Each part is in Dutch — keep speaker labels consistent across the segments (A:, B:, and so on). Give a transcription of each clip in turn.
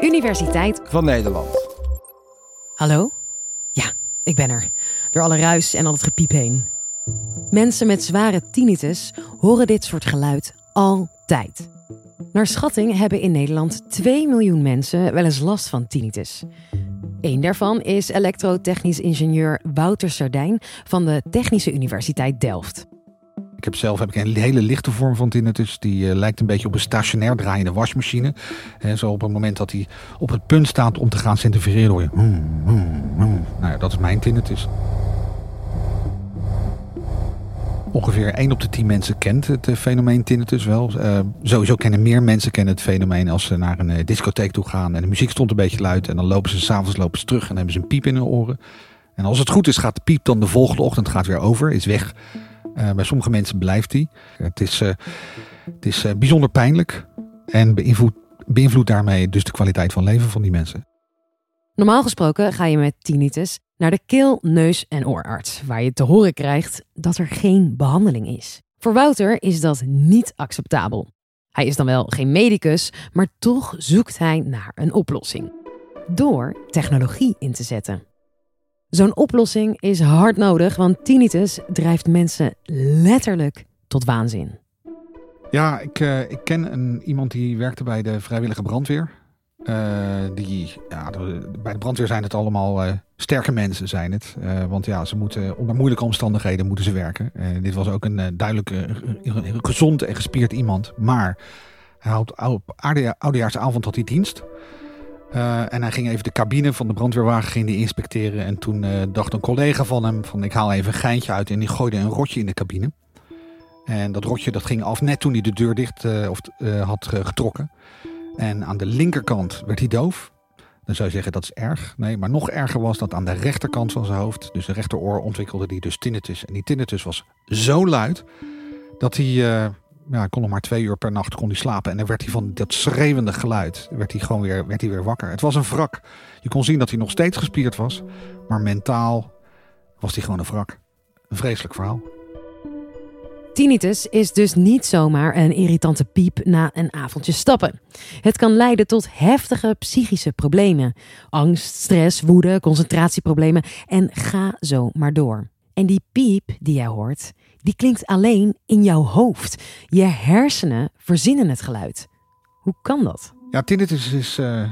A: Universiteit
B: van Nederland.
A: Hallo? Ja, ik ben er. Door alle ruis en al het gepiep heen. Mensen met zware tinnitus horen dit soort geluid altijd. Naar schatting hebben in Nederland 2 miljoen mensen wel eens last van tinnitus. Eén daarvan is elektrotechnisch ingenieur Wouter Sardijn van de Technische Universiteit Delft.
C: Ik heb zelf heb ik een hele lichte vorm van tinnitus. Die uh, lijkt een beetje op een stationair draaiende wasmachine. En zo op het moment dat hij op het punt staat om te gaan centrifugeren hoor. Hmm, hmm, hmm. Nou ja, dat is mijn tinnitus. Ongeveer 1 op de 10 mensen kent het uh, fenomeen tinnitus wel. Uh, sowieso kennen meer mensen kennen het fenomeen als ze naar een discotheek toe gaan en de muziek stond een beetje luid en dan lopen ze s'avonds lopen ze terug en hebben ze een piep in hun oren. En als het goed is gaat de piep dan de volgende ochtend gaat weer over, is weg. Uh, bij sommige mensen blijft die. Het is, uh, het is uh, bijzonder pijnlijk en beïnvloedt beïnvloed daarmee dus de kwaliteit van leven van die mensen.
A: Normaal gesproken ga je met tinnitus naar de keel, neus en oorarts, waar je te horen krijgt dat er geen behandeling is. Voor Wouter is dat niet acceptabel. Hij is dan wel geen medicus, maar toch zoekt hij naar een oplossing. Door technologie in te zetten. Zo'n oplossing is hard nodig, want tinnitus drijft mensen letterlijk tot waanzin.
C: Ja, ik, uh, ik ken een, iemand die werkte bij de vrijwillige brandweer. Uh, die, ja, bij de brandweer zijn het allemaal uh, sterke mensen, zijn het. want ja, ze moeten onder moeilijke omstandigheden moeten ze werken. dit was ook een duidelijk gezond en gespierd iemand. Maar hij had op oudejaarsavond had hij dienst. Uh, en hij ging even de cabine van de brandweerwagen ging die inspecteren. En toen uh, dacht een collega van hem van ik haal even een geintje uit. En die gooide een rotje in de cabine. En dat rotje dat ging af net toen hij de deur dicht uh, of, had getrokken. En aan de linkerkant werd hij doof. Dan zou je zeggen dat is erg. Nee, maar nog erger was dat aan de rechterkant van zijn hoofd. Dus de rechteroor ontwikkelde hij dus tinnitus. En die tinnitus was zo luid dat hij ja, kon nog maar twee uur per nacht kon hij slapen. En dan werd hij van dat schreeuwende geluid, werd hij gewoon weer, werd hij weer wakker. Het was een wrak. Je kon zien dat hij nog steeds gespierd was. Maar mentaal was hij gewoon een wrak. Een vreselijk verhaal.
A: Tinnitus is dus niet zomaar een irritante piep na een avondje stappen. Het kan leiden tot heftige psychische problemen. Angst, stress, woede, concentratieproblemen en ga zo maar door. En die piep die jij hoort, die klinkt alleen in jouw hoofd. Je hersenen verzinnen het geluid. Hoe kan dat?
C: Ja, tinnitus is, uh,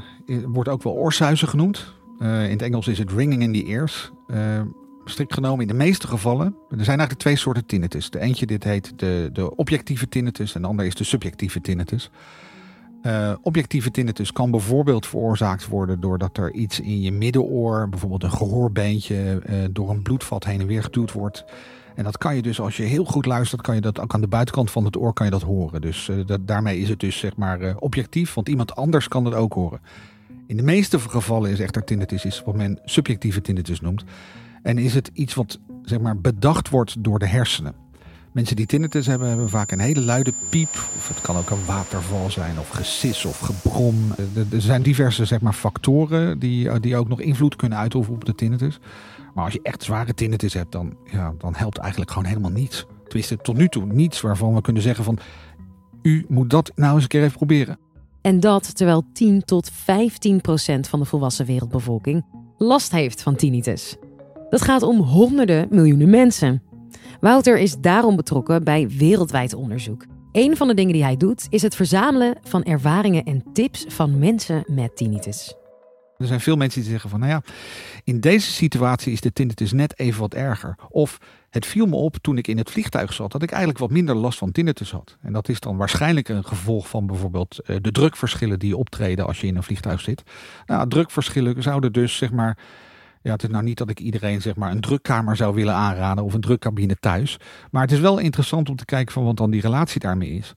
C: wordt ook wel oorsuizen genoemd. Uh, in het Engels is het ringing in the ears. Uh, strikt genomen in de meeste gevallen. Er zijn eigenlijk twee soorten tinnitus. De eentje dit heet de, de objectieve tinnitus en de andere is de subjectieve tinnitus. Objectieve tinnitus kan bijvoorbeeld veroorzaakt worden doordat er iets in je middenoor, bijvoorbeeld een gehoorbeentje, door een bloedvat heen en weer geduwd wordt. En dat kan je dus, als je heel goed luistert, kan je dat ook aan de buitenkant van het oor kan je dat horen. Dus uh, dat, daarmee is het dus zeg maar objectief, want iemand anders kan het ook horen. In de meeste gevallen is echter tinnitus is wat men subjectieve tinnitus noemt. En is het iets wat zeg maar bedacht wordt door de hersenen. Mensen die tinnitus hebben, hebben vaak een hele luide piep. Of het kan ook een waterval zijn, of gesis of gebrom. Er zijn diverse zeg maar, factoren die, die ook nog invloed kunnen uitoefenen op de tinnitus. Maar als je echt zware tinnitus hebt, dan, ja, dan helpt eigenlijk gewoon helemaal niets. Tenminste, tot nu toe niets waarvan we kunnen zeggen van... u moet dat nou eens een keer even proberen.
A: En dat terwijl 10 tot 15 procent van de volwassen wereldbevolking last heeft van tinnitus. Dat gaat om honderden miljoenen mensen. Wouter is daarom betrokken bij wereldwijd onderzoek. Een van de dingen die hij doet is het verzamelen van ervaringen en tips van mensen met tinnitus.
C: Er zijn veel mensen die zeggen van, nou ja, in deze situatie is de tinnitus net even wat erger. Of het viel me op toen ik in het vliegtuig zat dat ik eigenlijk wat minder last van tinnitus had. En dat is dan waarschijnlijk een gevolg van bijvoorbeeld eh, de drukverschillen die optreden als je in een vliegtuig zit. Nou, drukverschillen zouden dus zeg maar ja, het is nou niet dat ik iedereen zeg maar een drukkamer zou willen aanraden of een drukcabine thuis. Maar het is wel interessant om te kijken van wat dan die relatie daarmee is.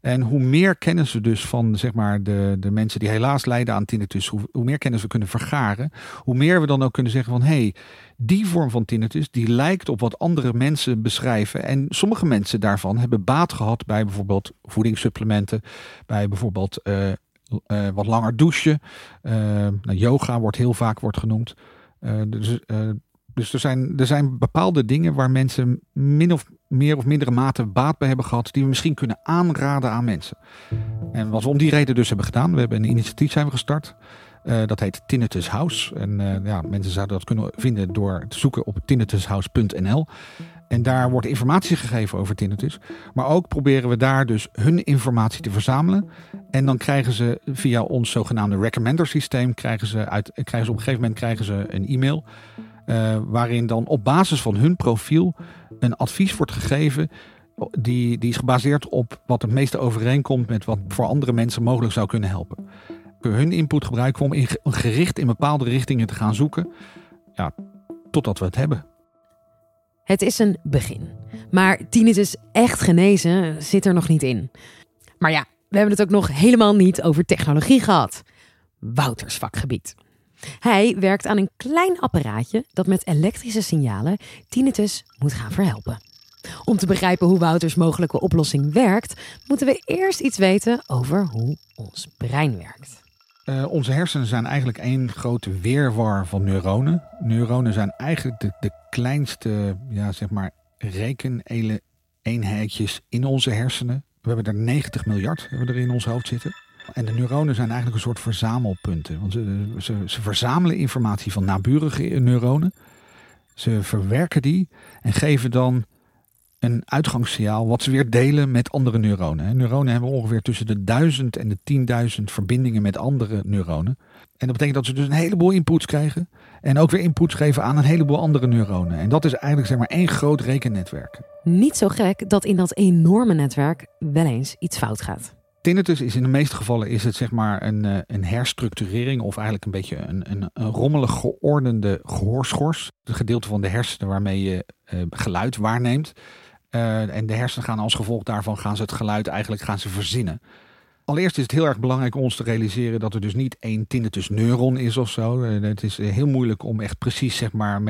C: En hoe meer kennis we dus van zeg maar, de, de mensen die helaas lijden aan tinnitus, hoe, hoe meer kennis we kunnen vergaren, hoe meer we dan ook kunnen zeggen van hé, hey, die vorm van tinnitus die lijkt op wat andere mensen beschrijven. En sommige mensen daarvan hebben baat gehad bij bijvoorbeeld voedingssupplementen, bij bijvoorbeeld uh, uh, wat langer douchen. Uh, nou, yoga wordt heel vaak wordt genoemd. Uh, dus uh, Dus er zijn, er zijn bepaalde dingen waar mensen min of meer of mindere mate baat bij hebben gehad, die we misschien kunnen aanraden aan mensen. En wat we om die reden dus hebben gedaan, we hebben een initiatief zijn we gestart. Uh, dat heet Tinnitus House. En ja, mensen zouden dat kunnen vinden door te zoeken op tinnitushouse.nl. En daar wordt informatie gegeven over tinnitus. Maar ook proberen we daar dus hun informatie te verzamelen. En dan krijgen ze via ons zogenaamde recommender systeem, krijgen ze, uit, krijgen ze op een gegeven moment krijgen ze een e-mail. Uh, waarin dan op basis van hun profiel een advies wordt gegeven. Die, die is gebaseerd op wat het meeste overeenkomt met wat voor andere mensen mogelijk zou kunnen helpen. Hun input gebruiken om in, gericht in bepaalde richtingen te gaan zoeken. Ja, totdat we het hebben.
A: Het is een begin. Maar tinnitus echt genezen zit er nog niet in. Maar ja, we hebben het ook nog helemaal niet over technologie gehad. Wouters vakgebied. Hij werkt aan een klein apparaatje dat met elektrische signalen tinnitus moet gaan verhelpen. Om te begrijpen hoe Wouters mogelijke oplossing werkt, moeten we eerst iets weten over hoe ons brein werkt.
C: Uh, onze hersenen zijn eigenlijk één grote weerwar van neuronen. Neuronen zijn eigenlijk de, de kleinste, ja, zeg maar, rekeneenheidjes in onze hersenen. We hebben er 90 miljard hebben er in ons hoofd zitten. En de neuronen zijn eigenlijk een soort verzamelpunten. Want ze, ze, ze verzamelen informatie van naburige neuronen. Ze verwerken die en geven dan een uitgangssignaal wat ze weer delen met andere neuronen. Neuronen hebben ongeveer tussen de 1000 en de 10.000 verbindingen met andere neuronen. En dat betekent dat ze dus een heleboel inputs krijgen. En ook weer inputs geven aan een heleboel andere neuronen. En dat is eigenlijk zeg maar één groot rekennetwerk.
A: Niet zo gek dat in dat enorme netwerk wel eens iets fout gaat.
C: Tinnitus is in de meeste gevallen is het zeg maar een, eh, een herstructurering of eigenlijk een beetje een, een, een rommelig geordende gehoorschors. Het gedeelte van de hersenen waarmee je uh, geluid waarneemt. Uh, en de hersenen gaan als gevolg daarvan gaan ze het geluid eigenlijk gaan ze verzinnen. Allereerst is het heel erg belangrijk om ons te realiseren dat er dus niet één tinnitus neuron is of zo. Het is heel moeilijk om echt precies zeg maar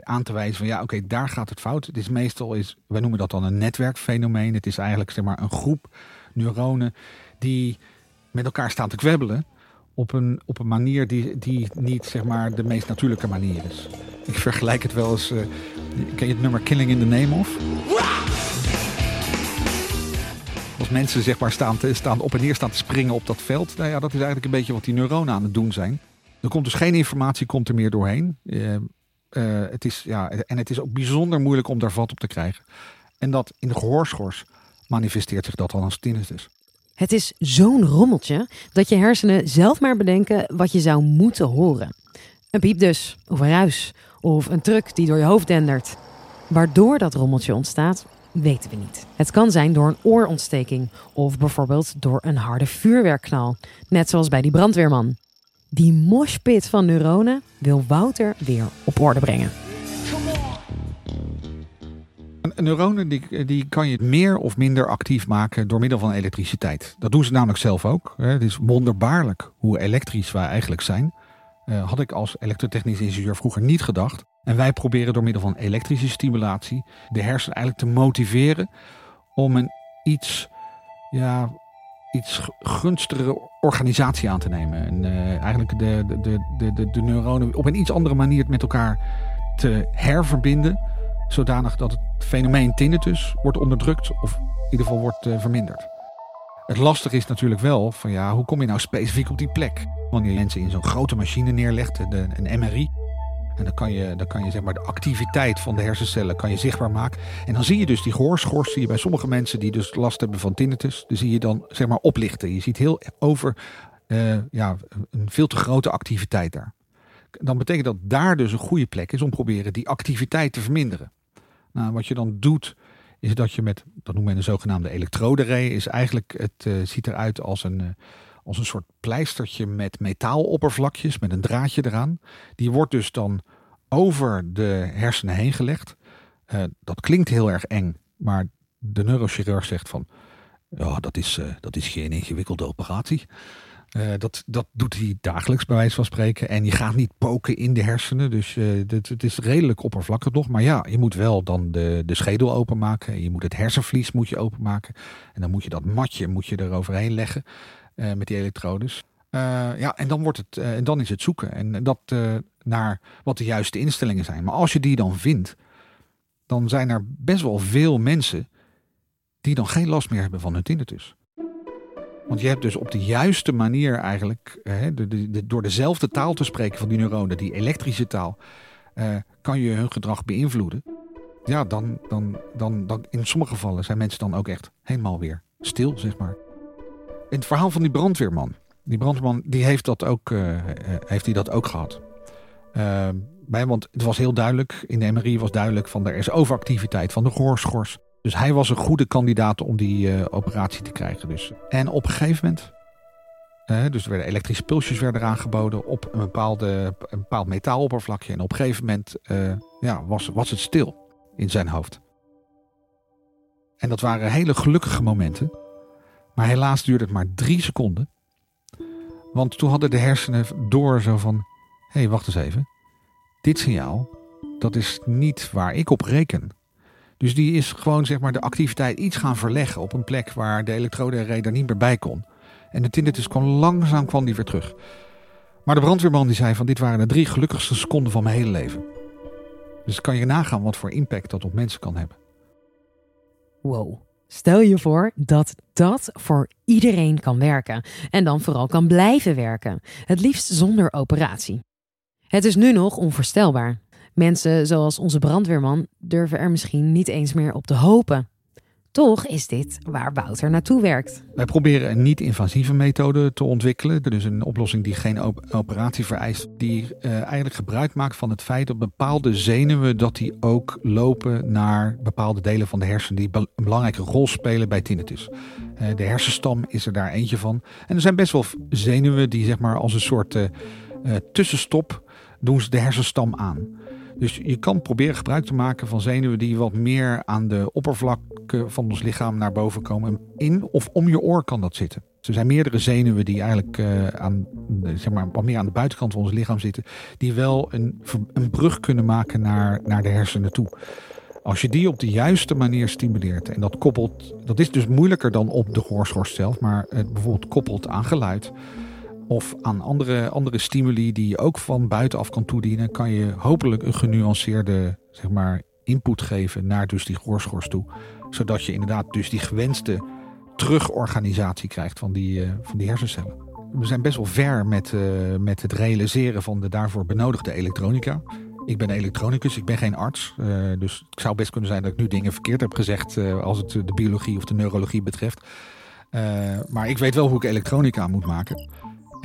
C: aan te wijzen van ja oké daar gaat het fout. Het is meestal is, wij noemen dat dan een netwerkfenomeen. Het is eigenlijk zeg maar een groep neuronen die met elkaar staan te kwebbelen op een, op een manier die, die niet zeg maar de meest natuurlijke manier is. Ik vergelijk het wel eens, ken je het nummer Killing in the Name of? Als mensen zeg maar staan, te, staan op en neer staan te springen op dat veld, nou ja, dat is eigenlijk een beetje wat die neuronen aan het doen zijn. Er komt dus geen informatie komt er meer doorheen. Uh, uh, het is, ja, en het is ook bijzonder moeilijk om daar vat op te krijgen. En dat in de gehoorschors manifesteert zich dat al als tinnitus.
A: Het is zo'n rommeltje dat je hersenen zelf maar bedenken wat je zou moeten horen. Een piep dus, of een ruis, of een truck die door je hoofd dendert. Waardoor dat rommeltje ontstaat, weten we niet. Het kan zijn door een oorontsteking of bijvoorbeeld door een harde vuurwerkknal, net zoals bij die brandweerman. Die moshpit van neuronen wil Wouter weer op orde brengen.
C: Neuronen die, die kan je meer of minder actief maken door middel van elektriciteit. Dat doen ze namelijk zelf ook. Het is wonderbaarlijk hoe elektrisch wij eigenlijk zijn. Uh, had ik als elektrotechnisch ingenieur vroeger niet gedacht. En wij proberen door middel van elektrische stimulatie de hersenen eigenlijk te motiveren om een iets, ja, iets gunstigere organisatie aan te nemen. En uh, eigenlijk de, de, de, de, de neuronen op een iets andere manier met elkaar te herverbinden zodanig dat het fenomeen tinnitus wordt onderdrukt of in ieder geval wordt uh, verminderd. Het lastige is natuurlijk wel van ja, hoe kom je nou specifiek op die plek? Wanneer je mensen in zo'n grote machine neerlegt, de, een MRI, en dan kan je, dan kan je zeg maar de activiteit van de hersencellen kan je zichtbaar maken. En dan zie je dus die gehoorschors, zie je bij sommige mensen die dus last hebben van tinnitus, dan zie je dan zeg maar oplichten. Je ziet heel over uh, ja, een veel te grote activiteit daar. Dan betekent dat daar dus een goede plek is om proberen die activiteit te verminderen. Nou, wat je dan doet, is dat je met, dat noemen we een zogenaamde elektroderee, is eigenlijk, het uh, ziet eruit als een, uh, als een soort pleistertje met metaaloppervlakjes, met een draadje eraan. Die wordt dus dan over de hersenen heen gelegd. Uh, dat klinkt heel erg eng, maar de neurochirurg zegt van, ja, dat is, dat is geen ingewikkelde operatie. Uh, dat, dat doet hij dagelijks, bij wijze van spreken. En je gaat niet poken in de hersenen. Dus uh, het, is redelijk oppervlakkig nog. Maar ja, je moet wel dan de, de schedel openmaken. Je moet het hersenvlies moet je openmaken. En dan moet je dat matje moet je er overheen leggen uh, met die elektrodes. ja, en dan, wordt het, en dan is het zoeken. En dat, naar wat de juiste instellingen zijn. Maar als je die dan vindt, dan zijn er best wel veel mensen die dan geen last meer hebben van hun tinnitus. Want je hebt dus op de juiste manier eigenlijk, hè, de, door dezelfde taal te spreken van die neuronen, die elektrische taal, eh, kan je hun gedrag beïnvloeden. Ja, dan, dan, dan, dan in sommige gevallen zijn mensen dan ook echt helemaal weer stil, zeg maar. In het verhaal van die brandweerman. Die brandweerman die heeft, dat ook, uh, heeft hij dat ook gehad. Uh, want het was heel duidelijk, in de MRI was duidelijk van er is overactiviteit van de gehoorschors. Dus hij was een goede kandidaat om die uh, operatie te krijgen. Dus. En op een gegeven moment, dus er werden elektrische pulsjes werden aangeboden op een, bepaalde, een bepaald metaaloppervlakje. En op een gegeven moment uh, ja, was, was het stil in zijn hoofd. En dat waren hele gelukkige momenten. Maar helaas duurde het maar drie seconden. Want toen hadden de hersenen door zo van... Hé, hey, wacht eens even. Dit signaal, dat is niet waar ik op reken. Dus die is gewoon zeg maar, de activiteit iets gaan verleggen op een plek waar de elektrodenree er niet meer bij kon. En de tinnitus kwam langzaam kwam die weer terug. Maar de brandweerman die zei van dit waren de drie gelukkigste seconden van mijn hele leven. Dus kan je nagaan wat voor impact dat op mensen kan hebben.
A: Wow. Stel je voor dat dat voor iedereen kan werken. En dan vooral kan blijven werken. Het liefst zonder operatie. Het is nu nog onvoorstelbaar. Mensen zoals onze brandweerman durven er misschien niet eens meer op te hopen. Toch is dit waar Wouter naartoe werkt.
C: Wij proberen een niet-invasieve methode te ontwikkelen. Dus een oplossing die geen op operatie vereist. Die uh, eigenlijk gebruik maakt van het feit dat bepaalde zenuwen... dat die ook lopen naar bepaalde delen van de hersenen... die een belangrijke rol spelen bij tinnitus. Uh, de hersenstam is er daar eentje van. En er zijn best wel zenuwen die zeg maar als een soort uh, tussenstop... doen ze de hersenstam aan. Dus je kan proberen gebruik te maken van zenuwen die wat meer aan de oppervlakte van ons lichaam naar boven komen. In of om je oor kan dat zitten. Er zijn meerdere zenuwen die eigenlijk uh, aan, zeg maar, wat meer aan de buitenkant van ons lichaam zitten. Die wel een, een brug kunnen maken naar, naar de hersenen toe. Als je die op de juiste manier stimuleert en dat koppelt, dat is dus moeilijker dan op de gehoorschors zelf, maar het bijvoorbeeld koppelt aan geluid of aan andere, andere stimuli die je ook van buitenaf kan toedienen, kan je hopelijk een genuanceerde zeg maar, input geven naar dus die gehoorschors toe. Zodat je inderdaad dus die gewenste terugorganisatie krijgt van die, uh, van die hersencellen. We zijn best wel ver met, uh, met het realiseren van de daarvoor benodigde elektronica. Ik ben elektronicus, ik ben geen arts. Uh, dus het zou best kunnen zijn dat ik nu dingen verkeerd heb gezegd als het de biologie of de neurologie betreft. maar ik weet wel hoe ik elektronica moet maken.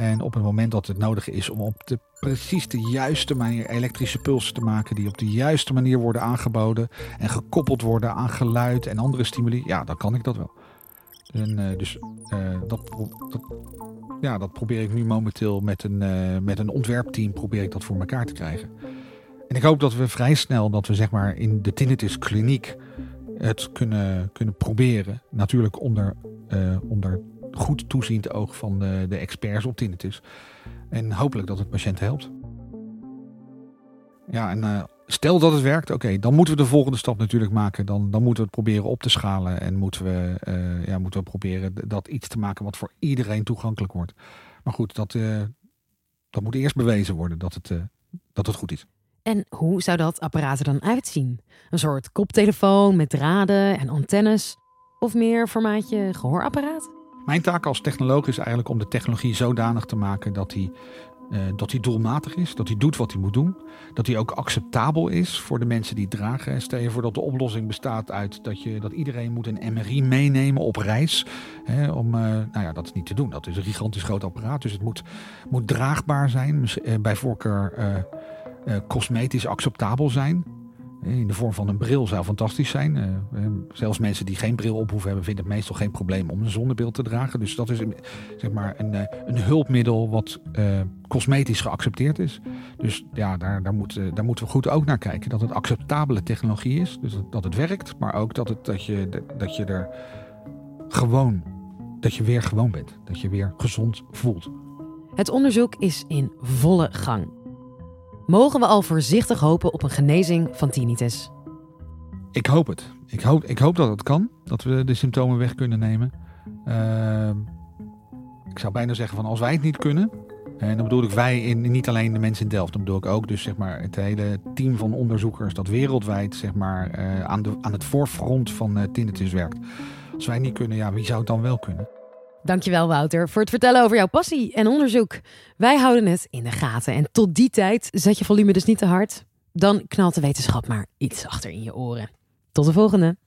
C: En op het moment dat het nodig is om op de precies de juiste manier elektrische pulsen te maken, die op de juiste manier worden aangeboden en gekoppeld worden aan geluid en andere stimuli, ja, dan kan ik dat wel. En, uh, dus uh, dat, ja, dat probeer ik nu momenteel met een, uh, met een ontwerpteam probeer ik dat voor elkaar te krijgen. En ik hoop dat we vrij snel, dat we zeg maar in de tinnitus kliniek het kunnen, kunnen proberen. Natuurlijk onder, onder goed toeziend oog van de, de experts op tinnitus. En hopelijk dat het patiënt helpt. Ja, en uh, stel dat het werkt, oké, dan moeten we de volgende stap natuurlijk maken. Dan, dan moeten we het proberen op te schalen en moeten we, uh, ja, moeten we proberen dat iets te maken wat voor iedereen toegankelijk wordt. Maar goed, dat, uh, dat moet eerst bewezen worden dat het, dat het goed is.
A: En hoe zou dat apparaat er dan uitzien? Een soort koptelefoon met draden en antennes? Of meer formaatje gehoorapparaat?
C: Mijn taak als technoloog is eigenlijk om de technologie zodanig te maken dat hij uh, dat hij doelmatig is, dat hij doet wat hij moet doen. Dat hij ook acceptabel is voor de mensen die het dragen. Stel je voor dat de oplossing bestaat uit dat, je, dat iedereen moet een MRI meenemen op reis. Hè, om, uh, nou ja, dat is niet te doen. Dat is een gigantisch groot apparaat. Dus het moet, moet draagbaar zijn. Uh, bij voorkeur cosmetisch acceptabel zijn. In de vorm van een bril zou fantastisch zijn. Uh, zelfs mensen die geen bril op hoeven hebben, vinden het meestal geen probleem om een zonnebril te dragen. Dus dat is een, zeg maar een, een hulpmiddel wat cosmetisch geaccepteerd is. Dus ja, daar, daar, daar moeten we goed ook naar kijken. Dat het acceptabele technologie is. Dus dat, dat het werkt, maar ook dat, het, dat, je, dat je er gewoon, dat je weer gewoon bent. Dat je weer gezond voelt.
A: Het onderzoek is in volle gang mogen we al voorzichtig hopen op een genezing van tinnitus.
C: Ik hoop het. Ik hoop, ik hoop dat het kan, dat we de symptomen weg kunnen nemen. Uh, ik zou bijna zeggen van als wij het niet kunnen, En dan bedoel ik wij, in, niet alleen de mensen in Delft. Dan bedoel ik ook dus zeg maar het hele team van onderzoekers dat wereldwijd zeg maar, eh, aan, de, aan het voorfront van uh, tinnitus werkt. Als wij niet kunnen, ja, wie zou het dan wel kunnen?
A: Dankjewel Wouter voor het vertellen over jouw passie en onderzoek. Wij houden het in de gaten. En tot die tijd zet je volume dus niet te hard. Dan knalt de wetenschap maar iets achter in je oren. Tot de volgende.